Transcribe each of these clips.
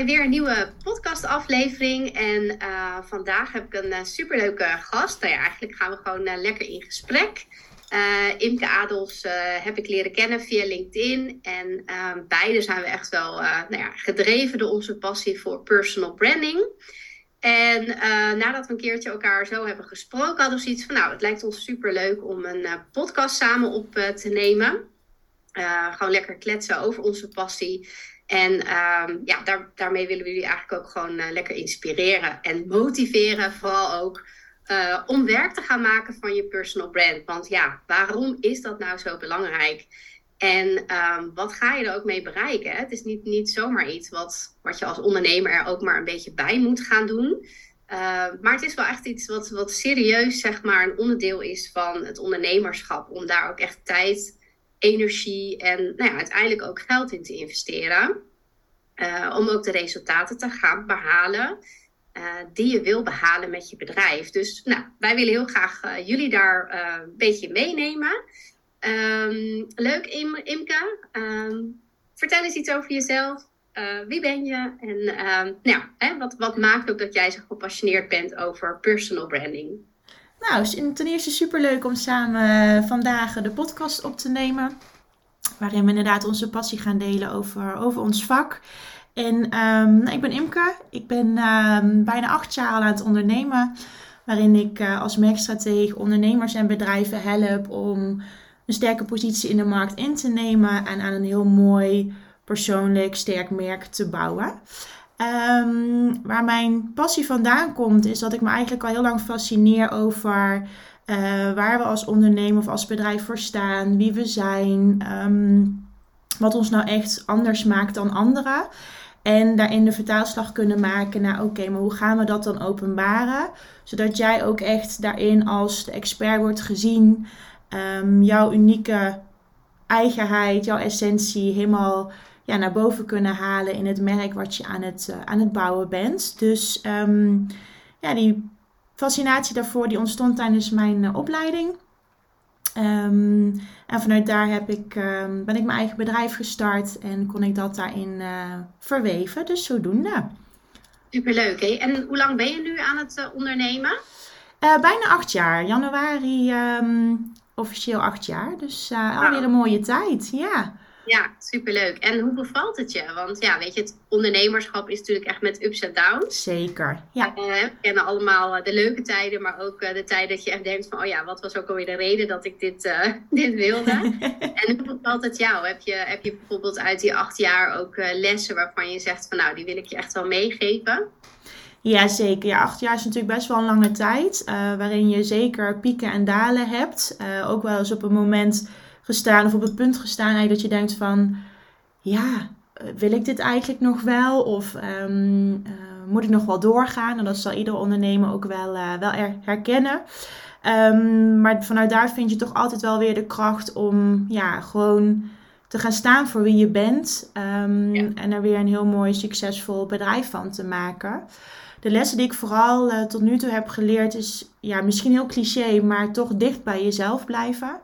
weer een nieuwe podcastaflevering. En uh, vandaag heb ik een uh, superleuke gast. Nou ja, eigenlijk gaan we gewoon uh, lekker in gesprek. Imke Adels heb ik leren kennen via LinkedIn. En ehm, beide zijn we echt wel nou ja, gedreven door onze passie voor personal branding. En nadat we een keertje elkaar zo hebben gesproken, hadden we zoiets van: Nou, het lijkt ons superleuk om een podcast samen op te nemen. gewoon lekker kletsen over onze passie. En um, ja, daar, daarmee willen we jullie eigenlijk ook gewoon uh, lekker inspireren en motiveren. Vooral ook uh, om werk te gaan maken van je personal brand. Want ja, waarom is dat nou zo belangrijk? En um, wat ga je er ook mee bereiken? Het is niet, niet zomaar iets wat, wat je als ondernemer er ook maar een beetje bij moet gaan doen. Uh, maar het is wel echt iets wat, wat serieus zeg maar, een onderdeel is van het ondernemerschap. Om daar ook echt tijd energie en nou ja, uiteindelijk ook geld in te investeren. Uh, om ook de resultaten te gaan behalen uh, die je wil behalen met je bedrijf. Dus nou, wij willen heel graag uh, jullie daar een beetje meenemen. Um, leuk Im Imke, um, vertel eens iets over jezelf. wie ben je? En um, nou, hè, wat, wat maakt ook dat jij zo gepassioneerd bent over personal branding? Nou, ten eerste super leuk om samen vandaag de podcast op te nemen. Waarin we inderdaad onze passie gaan delen over, over ons vak. En um, ik ben Imke. Ik ben um, bijna acht jaar al aan het ondernemen. Waarin ik uh, als merkstratege ondernemers en bedrijven help om een sterke positie in de markt in te nemen. En aan een heel mooi persoonlijk sterk merk te bouwen. Um, waar mijn passie vandaan komt, is dat ik me eigenlijk al heel lang fascineer over uh, waar we als ondernemer of als bedrijf voor staan, wie we zijn, um, wat ons nou echt anders maakt dan anderen. En daarin de vertaalslag kunnen maken naar oké, maar hoe gaan we dat dan openbaren? Zodat jij ook echt daarin als de expert wordt gezien, um, jouw unieke eigenheid, jouw essentie helemaal ja, naar boven kunnen halen in het merk wat je aan het, uh, aan het bouwen bent. Dus um, ja, die fascinatie daarvoor die ontstond tijdens mijn uh, opleiding. Um, en vanuit daar heb ik, um, ben ik mijn eigen bedrijf gestart en kon ik dat daarin uh, verweven. Dus zodoende. Superleuk. Hè? En hoe lang ben je nu aan het ondernemen? bijna acht jaar. Januari officieel acht jaar. Dus alweer een mooie tijd. Ja. Ja, superleuk. En hoe bevalt het je? Want ja, weet je, het ondernemerschap is natuurlijk echt met ups en downs. Zeker, ja. Uh, we kennen allemaal eh, de leuke tijden, maar ook uh, de tijden dat je echt denkt van... oh ja, wat was ook alweer de reden dat ik dit, uh, dit wilde? en hoe bevalt het jou? Heb je, heb je bijvoorbeeld uit die acht jaar ook lessen waarvan je zegt van... nou, die wil ik je echt wel meegeven? Ja, zeker. Ja, acht jaar is natuurlijk best wel een lange tijd. waarin je zeker pieken en dalen hebt. ook wel eens op een moment gestaan of op het punt gestaan dat je denkt van ja, eh, wil ik dit eigenlijk nog wel? Of um, uh, moet ik nog wel doorgaan? En dat zal ieder ondernemer ook wel, uh, wel herkennen. Um, maar vanuit daar vind je toch altijd wel weer de kracht om ja, gewoon te gaan staan voor wie je bent. Um, ja. En er weer een heel mooi, succesvol bedrijf van te maken. De lessen die ik vooral uh, tot nu toe heb geleerd is ja, misschien heel cliché, maar toch dicht bij jezelf blijven.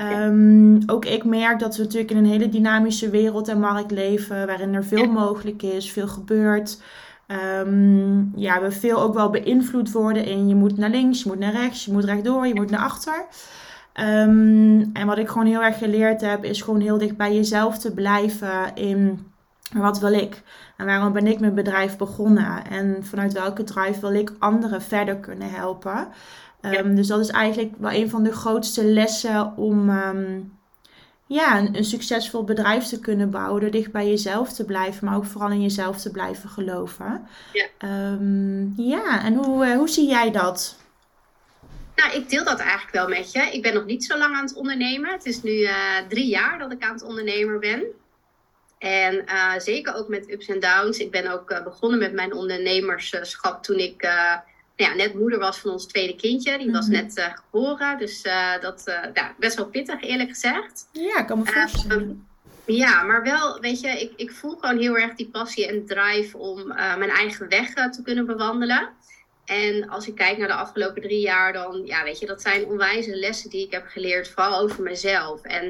Um, ook ik merk dat we natuurlijk in een hele dynamische wereld en markt leven, waarin er veel mogelijk is, veel gebeurt. Um, ja, we veel ook wel beïnvloed worden in je moet naar links, je moet naar rechts, je moet rechtdoor, je moet naar achter. Um, en wat ik gewoon heel erg geleerd heb, is gewoon heel dicht bij jezelf te blijven in wat wil ik? En waarom ben ik mijn bedrijf begonnen? En vanuit welke drive wil ik anderen verder kunnen helpen? Um, Dus dat is eigenlijk wel een van de grootste lessen om um, ja, een, een, succesvol bedrijf te kunnen bouwen. Door dicht bij jezelf te blijven, maar ook vooral in jezelf te blijven geloven. Ja, um, ja en hoe, uh, hoe zie jij dat? Nou, ik deel dat eigenlijk wel met je. Ik ben nog niet zo lang aan het ondernemen. Het is nu uh, drie jaar dat ik aan het ondernemer ben. En uh, zeker ook met ups en downs. Ik ben ook begonnen met mijn ondernemerschap toen ik ja, net moeder was van ons tweede kindje. Die was mhm. net uh, geboren. Dus uh, dat uh, ja, best wel pittig, eerlijk gezegd. Ja, ik kan me voorstellen. ja, maar wel, weet je, ik, ik voel gewoon heel erg die passie en drive om mijn eigen weg te kunnen bewandelen. En als ik kijk naar de afgelopen drie jaar, dan, ja, weet je, dat zijn onwijze lessen die ik heb geleerd, vooral over mezelf. En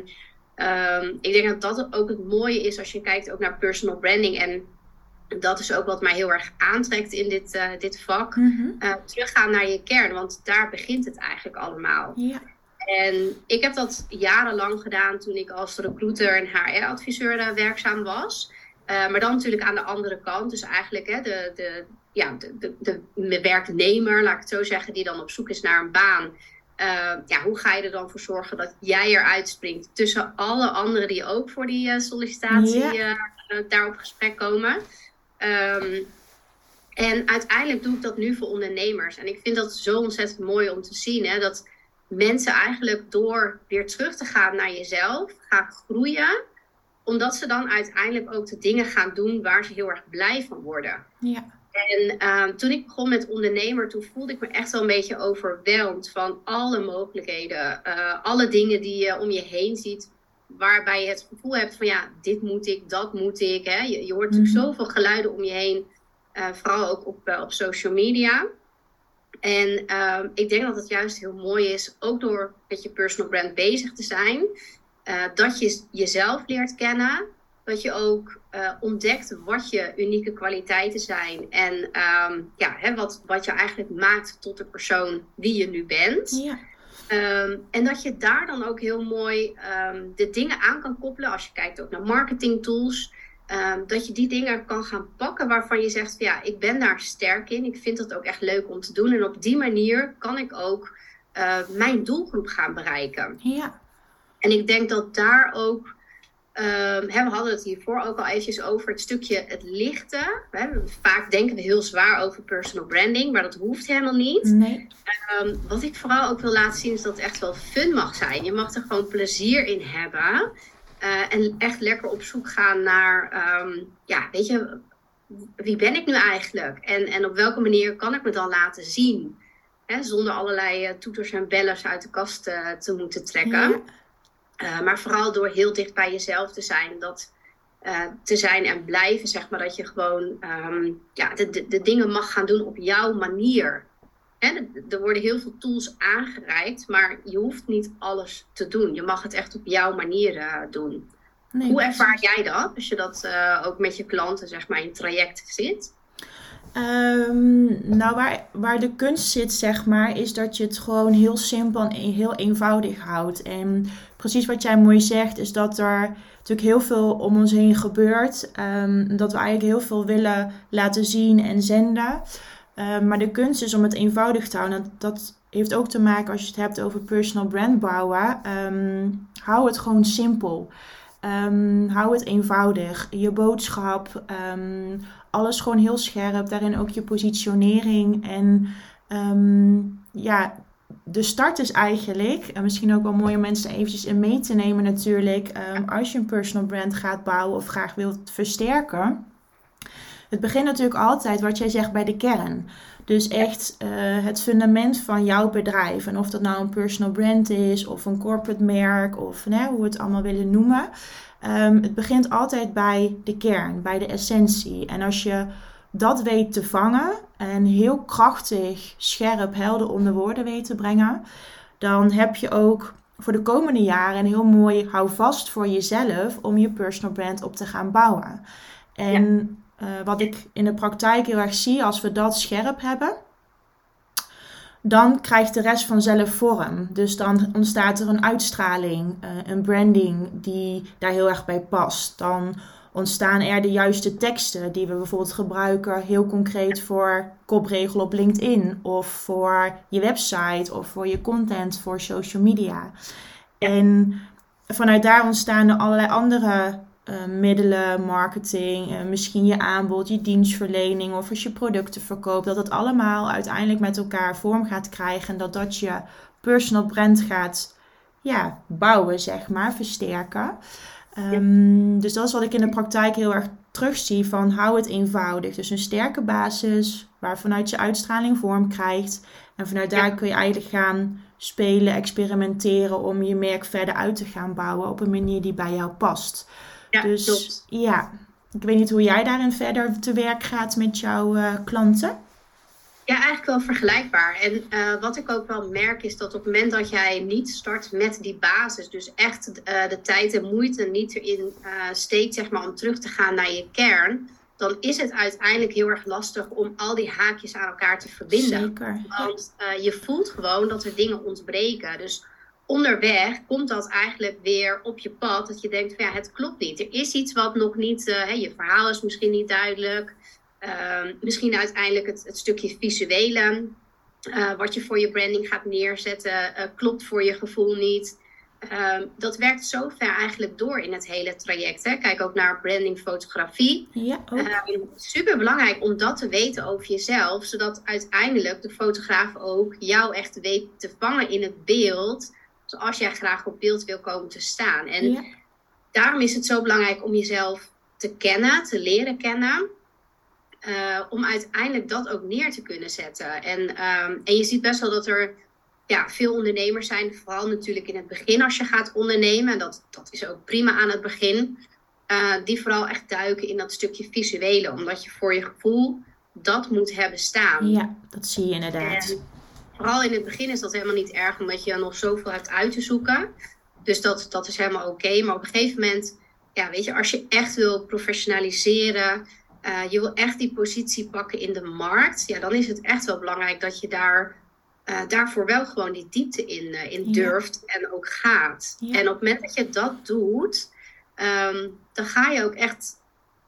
um, ik denk dat dat ook het mooie is als je kijkt ook naar personal branding en dat is ook wat mij heel erg aantrekt in dit, uh, dit vak. Mm teruggaan naar je kern, want daar begint het eigenlijk allemaal. Ja. En ik heb dat jarenlang gedaan toen ik als recruiter en HR-adviseur werkzaam was. maar dan natuurlijk aan de andere kant. Dus eigenlijk hè, de, de, ja, de, de, de werknemer, laat ik het zo zeggen, die dan op zoek is naar een baan. Uh, ja, hoe ga je er dan voor zorgen dat jij eruit springt tussen alle anderen die ook voor die uh, sollicitatie uh, daar op gesprek komen? Um, en uiteindelijk doe ik dat nu voor ondernemers. En ik vind dat zo ontzettend mooi om te zien. Hè, dat mensen eigenlijk door weer terug te gaan naar jezelf gaan groeien. Omdat ze dan uiteindelijk ook de dingen gaan doen waar ze heel erg blij van worden. Ja. En uh, toen ik begon met ondernemer, toen voelde ik me echt wel een beetje overweldigd van alle mogelijkheden. Uh, alle dingen die je om je heen ziet, waarbij je het gevoel hebt van ja, dit moet ik, dat moet ik. Hè? Je, je hoort natuurlijk mhm. zoveel geluiden om je heen, uh, vooral ook op, op social media. En ehm, ik denk dat het juist heel mooi is, ook door met je personal brand bezig te zijn, dat je jezelf leert kennen dat je ook ontdekt wat je unieke kwaliteiten zijn. En um, ja, hè, wat, wat je eigenlijk maakt tot de persoon wie je nu bent. Ja. Um, en dat je daar dan ook heel mooi um, de dingen aan kan koppelen. Als je kijkt ook naar marketing tools. dat je die dingen kan gaan pakken waarvan je zegt: van, ja, ik ben daar sterk in. Ik vind dat ook echt leuk om te doen. En op die manier kan ik ook uh, mijn doelgroep gaan bereiken. Ja. En ik denk dat daar ook Um, we hadden het hiervoor ook al eventjes over het stukje het lichten. vaak denken we heel zwaar over personal branding, maar dat hoeft helemaal niet. Nee. Um, wat ik vooral ook wil laten zien is dat het echt wel fun mag zijn. Je mag er gewoon plezier in hebben. Uh, en echt lekker op zoek gaan naar, um, ja, weet je, wie ben ik nu eigenlijk? En, en op welke manier kan ik me dan laten zien? Hè, zonder allerlei uh, toeters en bellers uit de kast uh, te moeten trekken. Ja. Uh, maar vooral door heel dicht bij jezelf te zijn. Dat, uh, te zijn en blijven, zeg maar. Dat je gewoon um, ja, de, de, de, dingen mag gaan doen op jouw manier. Hè, er worden heel veel tools aangereikt, maar je hoeft niet alles te doen. Je mag het echt op jouw manier uh, doen. Nee, Hoe ervaar jij dat als je dat ook met je klanten, zeg maar, in traject zit? Um, nou, waar, waar de kunst zit, zeg maar, is dat je het gewoon heel simpel en heel eenvoudig houdt. En precies wat jij mooi zegt, is dat er natuurlijk heel veel om ons heen gebeurt. Um, dat we eigenlijk heel veel willen laten zien en zenden. Um, maar de kunst is om het eenvoudig te houden. Dat, heeft ook te maken als je het hebt over personal brand bouwen. hou het gewoon simpel. Hou het eenvoudig. Je boodschap, alles gewoon heel scherp. Daarin ook je positionering. En um, ja, de start is eigenlijk, en misschien ook wel mooi om mensen eventjes in mee te nemen natuurlijk. als je een personal brand gaat bouwen of graag wilt versterken. Het begint natuurlijk altijd, wat jij zegt, bij de kern. Dus echt uh, het fundament van jouw bedrijf. En of dat nou een personal brand is, of een corporate merk, of nee, hoe we het allemaal willen noemen. Um, het begint altijd bij de kern, bij de essentie. En als je dat weet te vangen en heel krachtig, scherp, helder onder woorden weet te brengen, dan heb je ook voor de komende jaren een heel mooi houvast voor jezelf om je personal brand op te gaan bouwen. En uh, wat ik in de praktijk heel erg zie, als we dat scherp hebben, dan krijgt de rest vanzelf vorm. Dus dan ontstaat er een uitstraling, uh, een branding die daar heel erg bij past. Dan ontstaan er de juiste teksten die we bijvoorbeeld gebruiken heel concreet voor kopregel op LinkedIn of voor je website of voor je content voor social media. En vanuit daar ontstaan er allerlei andere uh, middelen, marketing, uh, misschien je aanbod, je dienstverlening of als je producten verkoopt, dat het allemaal uiteindelijk met elkaar vorm gaat krijgen en dat dat je personal brand gaat ja, bouwen, zeg maar, versterken. Um, Dus dat is wat ik in de praktijk heel erg terugzie van hou het eenvoudig. Dus een sterke basis waar vanuit je uitstraling vorm krijgt. En vanuit daar kun je eigenlijk gaan spelen, experimenteren om je merk verder uit te gaan bouwen op een manier die bij jou past. Ja, dus ja, ik weet niet hoe jij daarin verder te werk gaat met jouw uh, klanten. Ja, eigenlijk wel vergelijkbaar. En uh, wat ik ook wel merk is dat op het moment dat jij niet start met die basis, dus echt uh, de tijd en moeite niet erin steekt zeg maar, om terug te gaan naar je kern, dan is het uiteindelijk heel erg lastig om al die haakjes aan elkaar te verbinden. Zeker. Want je voelt gewoon dat er dingen ontbreken. Dus onderweg komt dat eigenlijk weer op je pad. Dat je denkt van ja, het klopt niet. Er is iets wat nog niet, uh, je verhaal is misschien niet duidelijk. Uh, misschien uiteindelijk het, het stukje visuele. Uh, wat je voor je branding gaat neerzetten, klopt voor je gevoel niet. Um, dat werkt zo ver eigenlijk door in het hele traject. Hè. Kijk ook naar branding fotografie. Ja, ook. Um, super belangrijk om dat te weten over jezelf, zodat uiteindelijk de fotograaf ook jou echt weet te vangen in het beeld, zoals jij graag op beeld wil komen te staan. En ja. daarom is het zo belangrijk om jezelf te kennen, te leren kennen. Uh, om uiteindelijk dat ook neer te kunnen zetten. En, um, en je ziet best wel dat er ja, veel ondernemers zijn, vooral natuurlijk in het begin als je gaat ondernemen. En dat, dat is ook prima aan het begin. Uh, die vooral echt duiken in dat stukje visuele. Omdat je voor je gevoel dat moet hebben staan. Ja, dat zie je inderdaad. En vooral in het begin is dat helemaal niet erg, omdat je nog zoveel hebt uit te zoeken. Dus dat, dat is helemaal oké. Okay. Maar op een gegeven moment, ja, weet je, als je echt wil professionaliseren, uh, je wil echt die positie pakken in de markt, ja, dan is het echt wel belangrijk dat je daar uh, daarvoor wel gewoon die diepte in, uh, in durft ja. en ook gaat. Ja. En op het moment dat je dat doet, um, dan ga je ook echt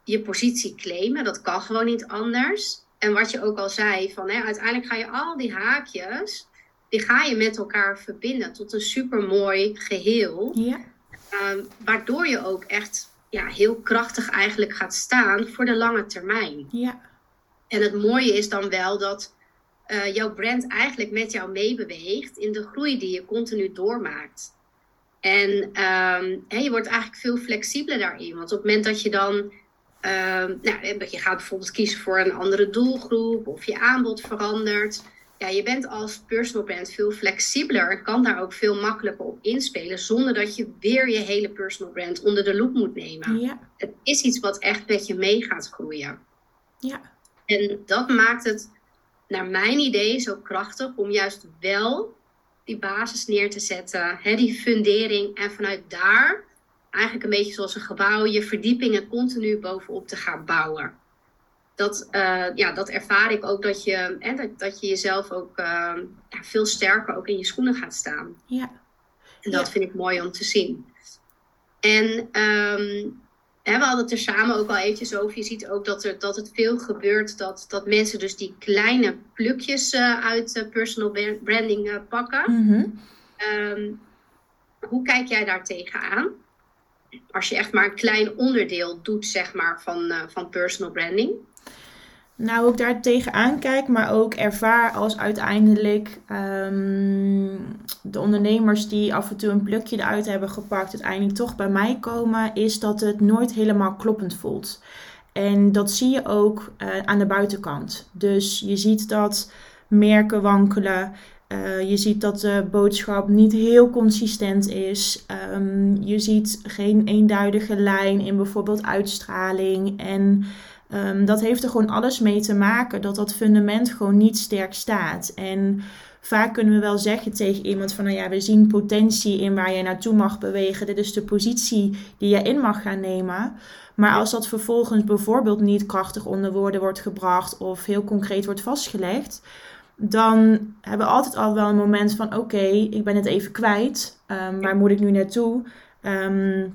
je positie claimen. Dat kan gewoon niet anders. En wat je ook al zei, van, hè, uiteindelijk ga je al die haakjes, die ga je met elkaar verbinden tot een supermooi geheel. Ja. Um, waardoor je ook echt ja, heel krachtig eigenlijk gaat staan voor de lange termijn. Ja. En het mooie is dan wel dat uh, jouw brand eigenlijk met jou meebeweegt in de groei die je continu doormaakt. En um, he, je wordt eigenlijk veel flexibeler daarin. Want op het moment dat je dan, um, nou, je gaat bijvoorbeeld kiezen voor een andere doelgroep of je aanbod verandert. Ja, je bent als personal brand veel flexibeler en kan daar ook veel makkelijker op inspelen. Zonder dat je weer je hele personal brand onder de loep moet nemen. Ja. Het is iets wat echt met je mee gaat groeien. Ja. En dat maakt het naar mijn idee zo krachtig om juist wel die basis neer te zetten, hè, die fundering en vanuit daar eigenlijk een beetje zoals een gebouw je verdiepingen continu bovenop te gaan bouwen. Dat, uh, ja, dat ervaar ik ook dat je, hè, dat, dat je jezelf ook uh, ja, veel sterker ook in je schoenen gaat staan. Ja. En dat Ja. vind ik mooi om te zien. En um, hè, we hadden het er samen ook al eventjes over. Je ziet ook dat, er, dat het veel gebeurt dat, dat mensen dus die kleine plukjes uh, uit uh, personal branding pakken. Mm-hmm. Um, hoe kijk jij daar tegenaan? Als je echt maar een klein onderdeel doet, zeg maar, van, van personal branding. Nou, ik daar tegenaan kijk, maar ook ervaar als uiteindelijk um, de ondernemers die af en toe een plukje eruit hebben gepakt, uiteindelijk toch bij mij komen, is dat het nooit helemaal kloppend voelt. En dat zie je ook uh, aan de buitenkant. Dus je ziet dat merken wankelen. Uh, je ziet dat de boodschap niet heel consistent is. Um, je ziet geen eenduidige lijn in bijvoorbeeld uitstraling en Um, dat heeft er gewoon alles mee te maken dat dat fundament gewoon niet sterk staat. En vaak kunnen we wel zeggen tegen iemand van, nou ja, we zien potentie in waar je naartoe mag bewegen. Dit is de positie die je in mag gaan nemen. Maar als dat vervolgens bijvoorbeeld niet krachtig onder woorden wordt gebracht of heel concreet wordt vastgelegd, dan hebben we altijd al wel een moment van, oké, okay, ik ben het even kwijt. Um, waar moet ik nu naartoe? Um,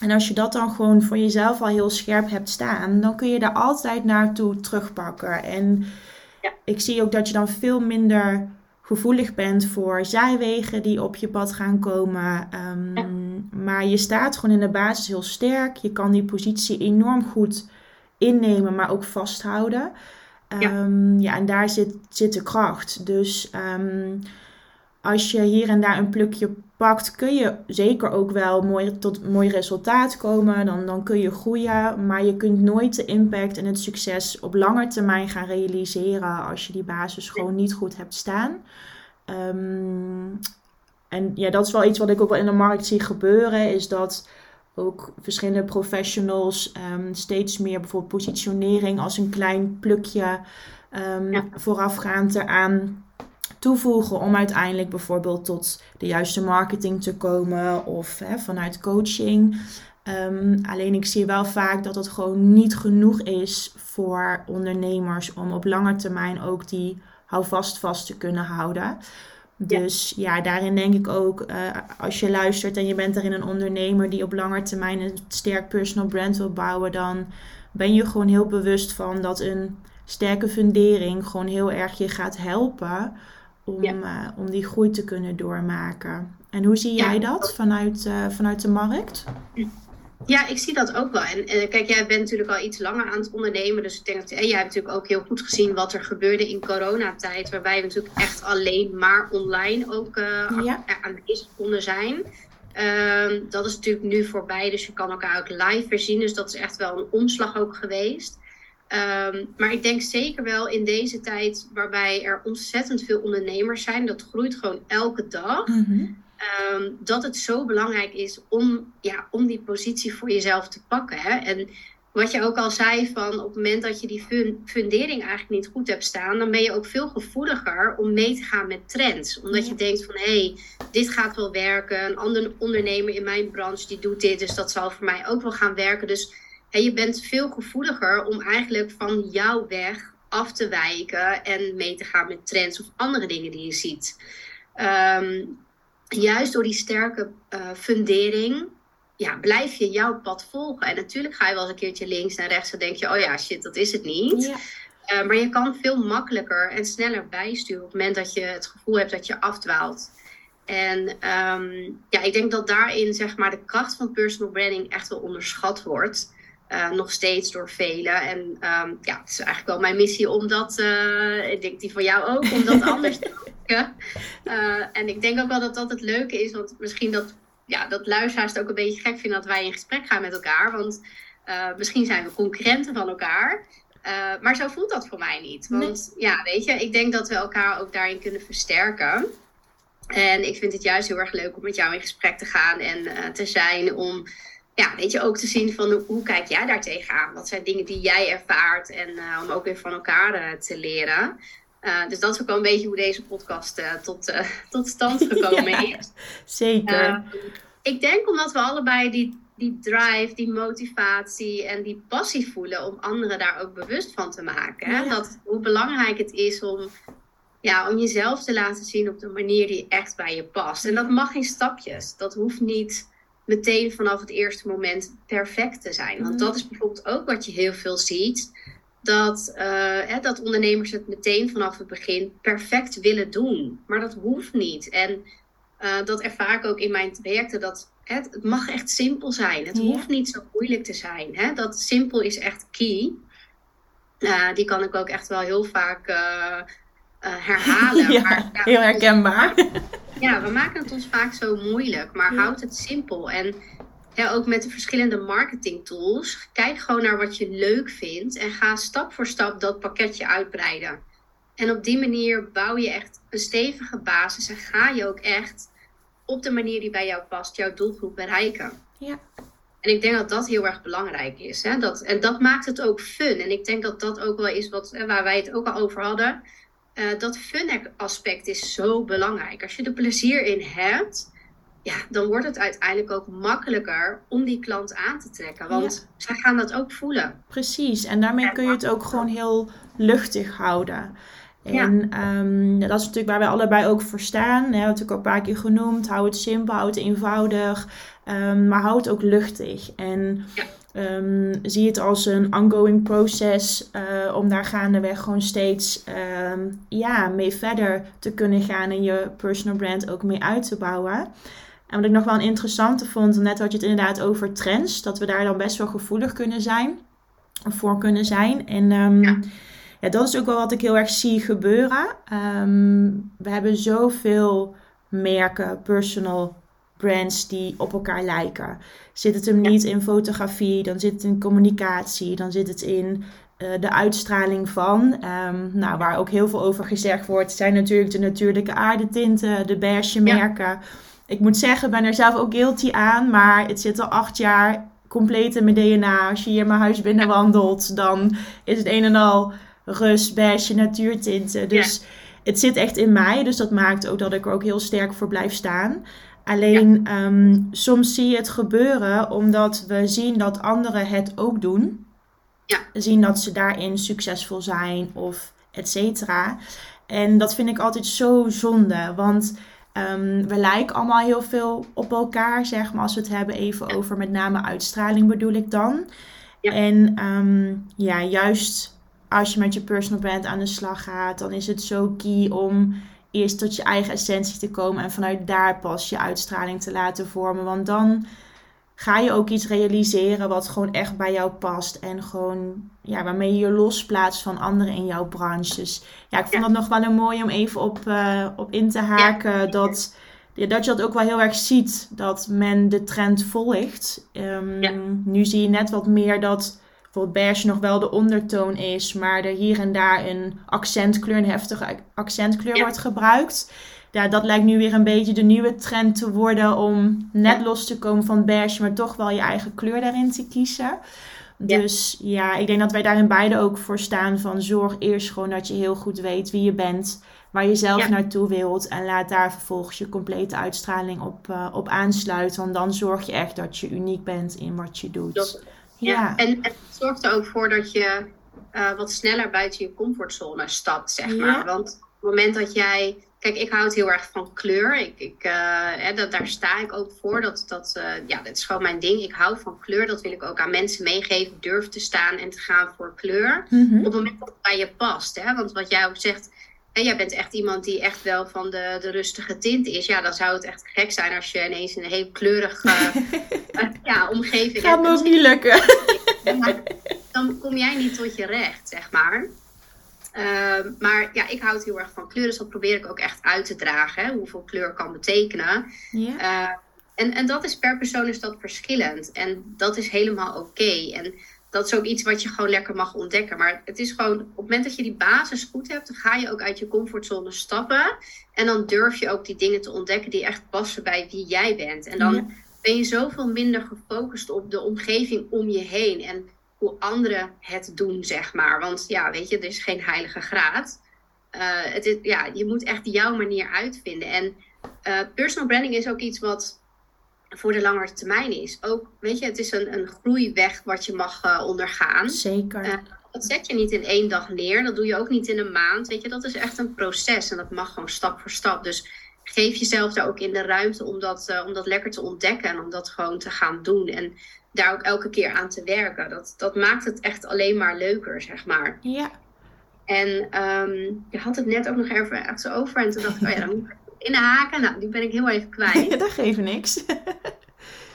en als je dat dan gewoon voor jezelf al heel scherp hebt staan, dan kun je daar altijd naartoe terugpakken. En ja. ik zie ook dat je dan veel minder gevoelig bent voor zijwegen die op je pad gaan komen. Um, ja. Maar je staat gewoon in de basis heel sterk. Je kan die positie enorm goed innemen, maar ook vasthouden. Ja, um, ja en daar zit, zit de kracht. Dus um, als je hier en daar een plukje pakt, kun je zeker ook wel mooi, tot mooi resultaat komen. Dan, dan kun je groeien, maar je kunt nooit de impact en het succes op lange termijn gaan realiseren als je die basis gewoon niet goed hebt staan. Um, en ja, dat is wel iets wat ik ook wel in de markt zie gebeuren, is dat ook verschillende professionals um, steeds meer bijvoorbeeld positionering als een klein plukje um, Ja. voorafgaand eraan toevoegen om uiteindelijk bijvoorbeeld tot de juiste marketing te komen of hè, vanuit coaching. Ehm, alleen ik zie wel vaak dat het gewoon niet genoeg is voor ondernemers om op lange termijn ook die houvast vast te kunnen houden. Dus ja. daarin denk ik ook, uh, als je luistert en je bent erin een ondernemer die op lange termijn een sterk personal brand wil bouwen, dan ben je gewoon heel bewust van dat een sterke fundering gewoon heel erg je gaat helpen om, uh, om die groei te kunnen doormaken. En hoe zie jij dat vanuit, uh, vanuit de markt? Ja, ik zie dat ook wel. En, kijk, jij bent natuurlijk al iets langer aan het ondernemen. Dus ik denk dat en jij hebt natuurlijk ook heel goed gezien wat er gebeurde in coronatijd. Waarbij we natuurlijk echt alleen maar online ook uh, ja. aanwezig konden zijn. Uh, dat is natuurlijk nu voorbij. Dus je kan elkaar ook live weer zien. Dus dat is echt wel een omslag ook geweest. Um, maar ik denk zeker wel in deze tijd waarbij er ontzettend veel ondernemers zijn. Dat groeit gewoon elke dag. Mm -hmm. Um, dat het zo belangrijk is om, ja, om die positie voor jezelf te pakken. Hè? En wat je ook al zei, van op het moment dat je die fundering eigenlijk niet goed hebt staan, dan ben je ook veel gevoeliger om mee te gaan met trends. Omdat je denkt van hé, hey, dit gaat wel werken. Een andere ondernemer in mijn branche die doet dit, dus dat zal voor mij ook wel gaan werken. Dus hè, je bent veel gevoeliger om eigenlijk van jouw weg af te wijken en mee te gaan met trends of andere dingen die je ziet. Um, juist door die sterke uh, fundering, ja, blijf je jouw pad volgen. En natuurlijk ga je wel eens een keertje links en rechts en denk je, oh ja, shit, dat is het niet. Ja. Uh, maar je kan veel makkelijker en sneller bijsturen op het moment dat je het gevoel hebt dat je afdwaalt. En um, ja, ik denk dat daarin zeg maar de kracht van personal branding echt wel onderschat wordt. Uh, nog steeds door velen. En um, ja, het is eigenlijk wel mijn missie om dat, ik denk die van jou ook, om dat anders te uh, en ik denk ook wel dat dat het leuke is, want misschien dat, ja, dat luisteraars het ook een beetje gek vinden dat wij in gesprek gaan met elkaar. Want uh, misschien zijn we concurrenten van elkaar. Uh, maar zo voelt dat voor mij niet. Want ja, weet je, ik denk dat we elkaar ook daarin kunnen versterken. En ik vind het juist heel erg leuk om met jou in gesprek te gaan en te zijn om ja, weet je, ook te zien van hoe kijk jij daar tegenaan? Wat zijn dingen die jij ervaart? En uh, om ook weer van elkaar uh, te leren. Uh, dus dat is ook wel een beetje hoe deze podcast uh, tot, uh, tot stand gekomen ja, is. Zeker. ik denk omdat we allebei die, die drive, die motivatie en die passie voelen om anderen daar ook bewust van te maken. Ja. Dat, hoe belangrijk het is om, ja, om jezelf te laten zien op de manier die echt bij je past. En dat mag in stapjes. Dat hoeft niet meteen vanaf het eerste moment perfect te zijn. Want dat is bijvoorbeeld ook wat je heel veel ziet dat, uh, hè, dat ondernemers het meteen vanaf het begin perfect willen doen. Maar dat hoeft niet. En uh, dat ervaar ik ook in mijn trajecten. Dat het, het mag echt simpel zijn. Het hoeft niet zo moeilijk te zijn. Hè? Dat simpel is echt key. Uh, die kan ik ook echt wel heel vaak herhalen. ja, maar, ja, heel herkenbaar. Ja, we maken het ons vaak zo moeilijk. Maar houd het simpel. En ja, ook met de verschillende marketing tools. Kijk gewoon naar wat je leuk vindt en ga stap voor stap dat pakketje uitbreiden. En op die manier bouw je echt een stevige basis en ga je ook echt op de manier die bij jou past, jouw doelgroep bereiken. Ja. En ik denk dat dat heel erg belangrijk is. Hè? Dat, en dat maakt het ook fun. En ik denk dat dat ook wel is wat, waar wij het ook al over hadden. Uh, dat fun aspect is zo belangrijk. Als je er plezier in hebt, ja, dan wordt het uiteindelijk ook makkelijker om die klant aan te trekken. Want ja. zij gaan dat ook voelen. Precies, en daarmee kun je het ook gewoon heel luchtig houden. En ja. um, dat is natuurlijk waar wij allebei ook voor staan. We hebben het ook al een paar keer genoemd. Hou het simpel, hou het eenvoudig. Um, maar hou het ook luchtig. En ja. um, zie het als een ongoing proces. Uh, om daar gaandeweg gewoon steeds ja, mee verder te kunnen gaan. En je personal brand ook mee uit te bouwen. En wat ik nog wel een interessante vond, net had je het inderdaad over trends, dat we daar dan best wel gevoelig kunnen zijn, of voor kunnen zijn. En um, ja. ja. dat is ook wel wat ik heel erg zie gebeuren. Um, we hebben zoveel merken, personal brands die op elkaar lijken. Zit het hem niet in fotografie, dan zit het in communicatie, dan zit het in uh, de uitstraling van. Um, nou, waar ook heel veel over gezegd wordt, zijn natuurlijk de natuurlijke aardetinten, de beige merken. Ja ik moet zeggen, ben er zelf ook guilty aan. Maar het zit al acht jaar compleet in mijn DNA. Als je hier mijn huis binnen wandelt, dan is het een en al rust, beige, natuurtinten. Dus het zit echt in mij. Dus dat maakt ook dat ik er ook heel sterk voor blijf staan. Alleen ehm, soms zie je het gebeuren omdat we zien dat anderen het ook doen. Ja. Zien dat ze daarin succesvol zijn of et cetera. En dat vind ik altijd zo zonde. Want ehm, we lijken allemaal heel veel op elkaar, zeg maar. Als we het hebben even over met name uitstraling bedoel ik dan. Ja. En ehm, ja, juist als je met je personal brand aan de slag gaat, dan is het zo key om eerst tot je eigen essentie te komen en vanuit daar pas je uitstraling te laten vormen. Want dan ga je ook iets realiseren wat gewoon echt bij jou past. En gewoon, ja, waarmee je je losplaatst van anderen in jouw branche. Dus ja, ik vond Ja. dat nog wel een mooi om even op, eh, op in te haken. Dat, ja, dat je dat ook wel heel erg ziet, dat men de trend volgt. Ehm, Ja. Nu zie je net wat meer dat bijvoorbeeld beige nog wel de ondertoon is, maar er hier en daar een accentkleur, een heftige accentkleur wordt gebruikt. Ja, dat lijkt nu weer een beetje de nieuwe trend te worden om net Ja. los te komen van beige, maar toch wel je eigen kleur daarin te kiezen. Ja. Dus ja, ik denk dat wij daarin beide ook voor staan van zorg eerst gewoon dat je heel goed weet wie je bent, waar je zelf Ja. naartoe wilt en laat daar vervolgens je complete uitstraling op, eh, op aansluiten. Want dan zorg je echt dat je uniek bent in wat je doet. Ja. En, en het zorgt er ook voor dat je eh, wat sneller buiten je comfortzone stapt, zeg maar. Want op het moment dat jij. Kijk, ik houd heel erg van kleur. Ik, ik, eh, hè, dat, daar sta ik ook voor. Dat, dat, eh, ja, dat is gewoon mijn ding. Ik hou van kleur. Dat wil ik ook aan mensen meegeven. Durf te staan en te gaan voor kleur. Mhm. Op het moment dat het bij je past. Hè? Want wat jij ook zegt. Hè, jij bent echt iemand die echt wel van de, de rustige tint is. Ja, dan zou het echt gek zijn als je ineens een heel kleurige eh, ja, omgeving Gaat me hebt. ook niet lukken. Dan kom jij niet tot je recht, zeg maar. Ehm, maar ja, ik houd heel erg van kleur, dus dat probeer ik ook echt uit te dragen. Hè, hoeveel kleur kan betekenen. Ja. Eh, en, en dat is per persoon is dat verschillend. En dat is helemaal oké. En dat is ook iets wat je gewoon lekker mag ontdekken. Maar het is gewoon, op het moment dat je die basis goed hebt, dan ga je ook uit je comfortzone stappen. En dan durf je ook die dingen te ontdekken die echt passen bij wie jij bent. En dan Ja. ben je zoveel minder gefocust op de omgeving om je heen. En hoe anderen het doen, zeg maar. Want ja, weet je, er is geen heilige graad. Eh, het is, ja, je moet echt jouw manier uitvinden. En eh, personal branding is ook iets wat voor de langere termijn is. Ook, weet je, het is een, een groeiweg wat je mag eh, ondergaan. Zeker. Dat zet je niet in één dag neer. Dat doe je ook niet in een maand. Weet je, dat is echt een proces. En dat mag gewoon stap voor stap. Dus geef jezelf daar ook in de ruimte om dat, eh, om dat lekker te ontdekken. En om dat gewoon te gaan doen. En daar ook elke keer aan te werken. Dat, dat maakt het echt alleen maar leuker, zeg maar. ja. En ehm, je had het net ook nog even ergens over. En toen dacht ik, oh ja, dan moet ik inhaken. Nou, die ben ik heel even kwijt. dat geeft niks.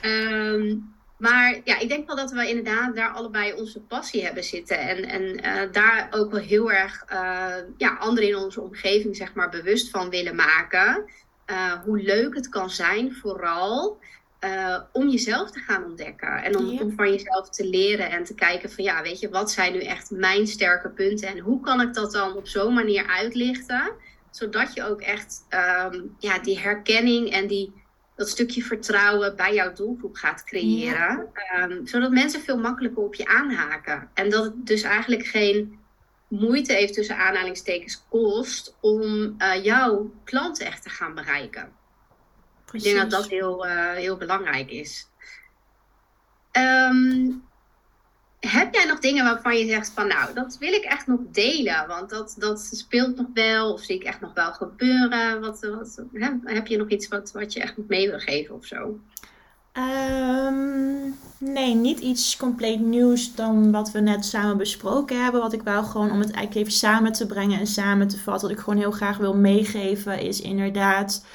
Ehm, maar ja, ik denk wel dat we inderdaad daar allebei onze passie hebben zitten. En, en eh, daar ook wel heel erg eh, ja, anderen in onze omgeving zeg maar, bewust van willen maken. Eh, hoe leuk het kan zijn, vooral om jezelf te gaan ontdekken. En om, Ja. om van jezelf te leren en te kijken van ja, weet je, wat zijn nu echt mijn sterke punten? En hoe kan ik dat dan op zo'n manier uitlichten? Zodat je ook echt ehm, ja, die herkenning en die dat stukje vertrouwen bij jouw doelgroep gaat creëren. Ehm, zodat mensen veel makkelijker op je aanhaken. En dat het dus eigenlijk geen moeite heeft tussen aanhalingstekens kost om eh, jouw klanten echt te gaan bereiken. Ik denk dat dat heel, eh, heel belangrijk is. Ehm, heb jij nog dingen waarvan je zegt van nou, dat wil ik echt nog delen, want dat, dat speelt nog wel of zie ik echt nog wel gebeuren? Wat, wat? Heb je nog iets wat, wat je echt nog mee wil geven of zo? Ehm, nee, niet iets compleet nieuws dan wat we net samen besproken hebben. Wat ik wel gewoon om het eigenlijk even samen te brengen en samen te vatten. Wat ik gewoon heel graag wil meegeven is inderdaad.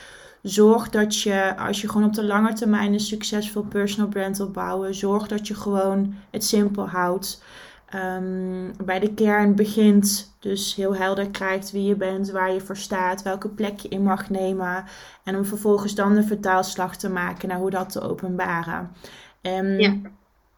Zorg dat je, als je gewoon op de lange termijn een succesvol personal brand wil bouwen, zorg dat je gewoon het simpel houdt. Ehm, bij de kern begint, dus heel helder krijgt wie je bent, waar je voor staat, welke plek je in mag nemen. En om vervolgens dan de vertaalslag te maken naar hoe dat te openbaren. En Ja.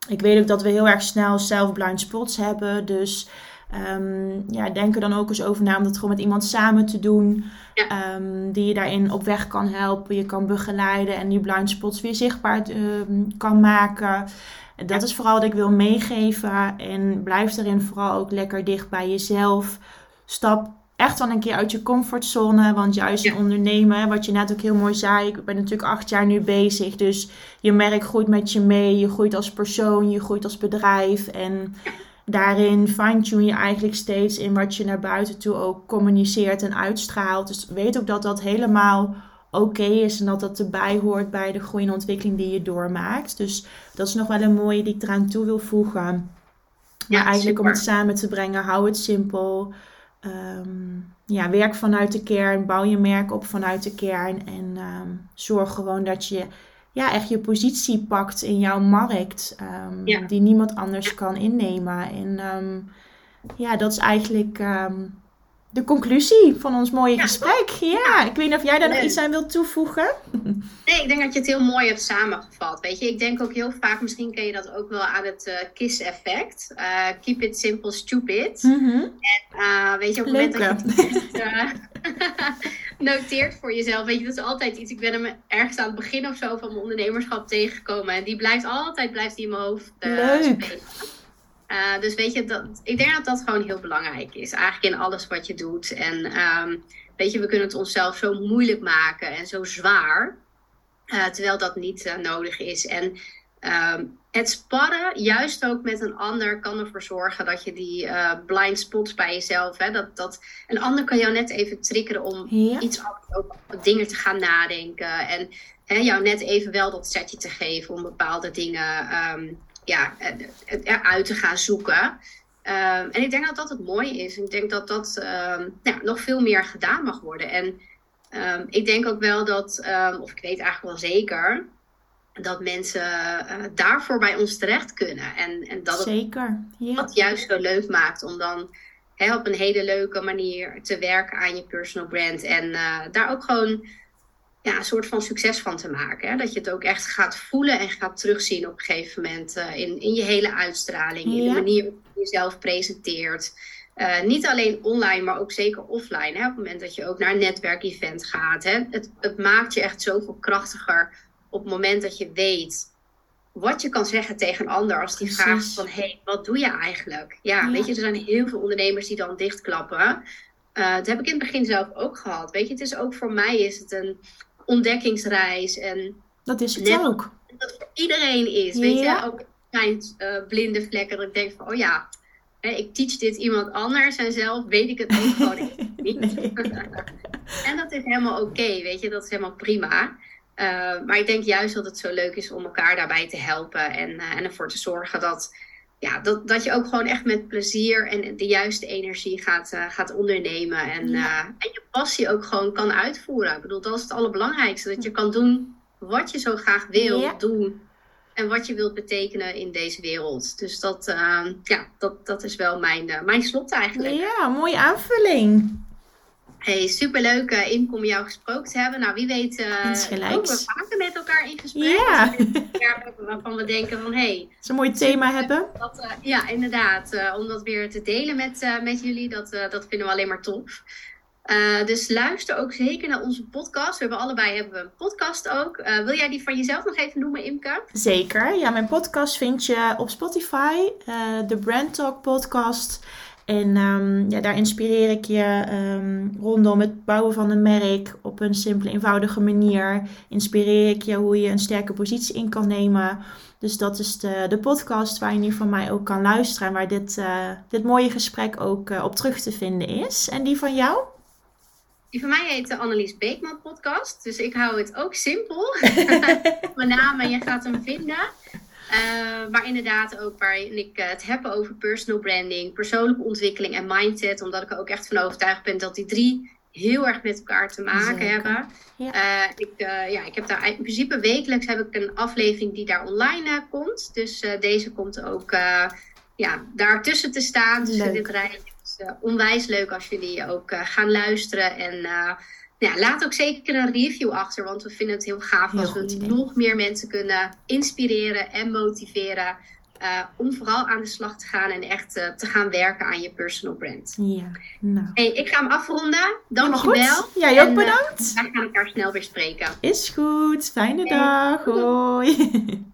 ik weet ook dat we heel erg snel zelf blind spots hebben. Dus ehm, ja, denk er dan ook eens over na om dat gewoon met iemand samen te doen. Ja. Ehm, die je daarin op weg kan helpen, je kan begeleiden en die blind spots weer zichtbaar ehm, kan maken. Dat is vooral wat ik wil meegeven. En blijf daarin vooral ook lekker dicht bij jezelf. Stap echt wel een keer uit je comfortzone. Want juist in ondernemen, wat je net ook heel mooi zei, ik ben natuurlijk acht jaar nu bezig. Dus je merk groeit met je mee. Je groeit als persoon, je groeit als bedrijf. En daarin fine-tune je eigenlijk steeds in wat je naar buiten toe ook communiceert en uitstraalt. Dus weet ook dat dat helemaal oké is en dat dat erbij hoort bij de groei en ontwikkeling die je doormaakt. Dus dat is nog wel een mooie die ik eraan toe wil voegen. Ja, eigenlijk om het samen te brengen, hou het simpel. Ehm, ja, werk vanuit de kern, bouw je merk op vanuit de kern en um, zorg gewoon dat je ja, echt je positie pakt in jouw markt, um, die niemand anders kan innemen. En ja, dat is eigenlijk de conclusie van ons mooie gesprek. Ja, ik weet niet of jij daar nog iets aan wilt toevoegen. Nee, ik denk dat je het heel mooi hebt samengevat. Weet je, ik denk ook heel vaak, misschien ken je dat ook wel aan het uh, KISS-effect. Uh, keep it simple, stupid. Mm En uh, weet je, op het moment dat je het noteert voor jezelf, weet je, dat is altijd iets. Ik ben hem ergens aan het begin of zo van mijn ondernemerschap tegengekomen. En die blijft altijd, blijft die in mijn hoofd Leuk. spelen. Uh, dus weet je, dat, ik denk dat dat gewoon heel belangrijk is. Eigenlijk in alles wat je doet. En um, weet je, we kunnen het onszelf zo moeilijk maken en zo zwaar. Uh, terwijl dat niet uh, nodig is. En um, het sparren, juist ook met een ander, kan ervoor zorgen dat je die blind spots bij jezelf. Hè, dat, dat een ander kan jou net even triggeren om iets over dingen te gaan nadenken. En hè, jou net even wel dat setje te geven om bepaalde dingen. Um, ja, eruit te gaan zoeken. Ehm, en ik denk dat dat het mooie is. Ik denk dat dat ehm, ja, nog veel meer gedaan mag worden. En um, ik denk ook wel dat, of ik weet eigenlijk wel zeker, dat mensen uh, daarvoor bij ons terecht kunnen. En, en dat het zeker. Ja. dat juist zo leuk maakt om dan hè, op een hele leuke manier te werken aan je personal brand. En uh, daar ook gewoon ja, een soort van succes van te maken. Hè? Dat je het ook echt gaat voelen en gaat terugzien op een gegeven moment uh, in, in je hele uitstraling, in de manier waarop je jezelf presenteert. Uh, niet alleen online, maar ook zeker offline. Hè? Op het moment dat je ook naar een netwerkevent gaat. Hè? Het, het maakt je echt zoveel krachtiger op het moment dat je weet wat je kan zeggen tegen een ander als die vraagt van hé, hey, wat doe je eigenlijk? Ja, ja, weet je, er zijn heel veel ondernemers die dan dichtklappen. Uh, dat heb ik in het begin zelf ook gehad. Weet je, het is ook voor mij is het een ontdekkingsreis. En dat is het ook. Dat het voor iedereen is. Weet je, ook mijn uh, blinde vlekken. Dat ik denk van, oh ja, hè, ik teach dit iemand anders en zelf weet ik het ook gewoon niet. en dat is helemaal oké, weet je, dat is helemaal prima. Uh, maar ik denk juist dat het zo leuk is om elkaar daarbij te helpen en, uh, en ervoor te zorgen dat ja, dat, dat je ook gewoon echt met plezier en de juiste energie gaat, uh, gaat ondernemen. En, en je passie ook gewoon kan uitvoeren. Ik bedoel, dat is het allerbelangrijkste. Dat je kan doen wat je zo graag wil doen. En wat je wilt betekenen in deze wereld. Dus dat, ja, dat, dat is wel mijn, mijn slot eigenlijk. Ja, mooie aanvulling. Hey, superleuk uh, Imke om jou gesproken te hebben. Nou, wie weet uh, ook we vaker met elkaar in gesprek. Ja. waarvan we denken van, hé... Hey, Zo'n mooi thema hebben. Dat, uh, ja, inderdaad. om dat weer te delen met, met jullie, dat, dat vinden we alleen maar tof. dus luister ook zeker naar onze podcast. We hebben allebei hebben we een podcast ook. wil jij die van jezelf nog even noemen, Imke? Zeker. Ja, mijn podcast vind je op Spotify. de Brand Talk podcast... En um, ja, daar inspireer ik je um, rondom het bouwen van een merk op een simpele, eenvoudige manier. Inspireer ik je hoe je een sterke positie in kan nemen. Dus dat is de, de podcast waar je nu van mij ook kan luisteren. En waar dit, uh, dit mooie gesprek ook uh, op terug te vinden is. En die van jou? Die van mij heet de Annelies Beekman podcast. Dus ik hou het ook simpel. Mijn naam en je gaat hem vinden. Uh, maar inderdaad ook waarin ik uh, het heb over personal branding, persoonlijke ontwikkeling en mindset. Omdat ik er ook echt van overtuigd ben dat die drie heel erg met elkaar te maken hebben. Ja. Uh, ik, ja, ik heb daar in principe wekelijks heb ik een aflevering die daar online komt. Dus deze komt ook ja, daartussen te staan. Dus dit rijtje is onwijs leuk als jullie ook gaan luisteren en ja, laat ook zeker een review achter, want we vinden het heel gaaf als we nog meer mensen kunnen inspireren en motiveren. Uh, om vooral aan de slag te gaan en echt uh, te gaan werken aan je personal brand. Ja, nou. Hey, ik ga hem afronden. Dankjewel. Jij ook eh, bedankt. Uh, wij gaan elkaar snel weer spreken. Is goed. Fijne dag. Hoi.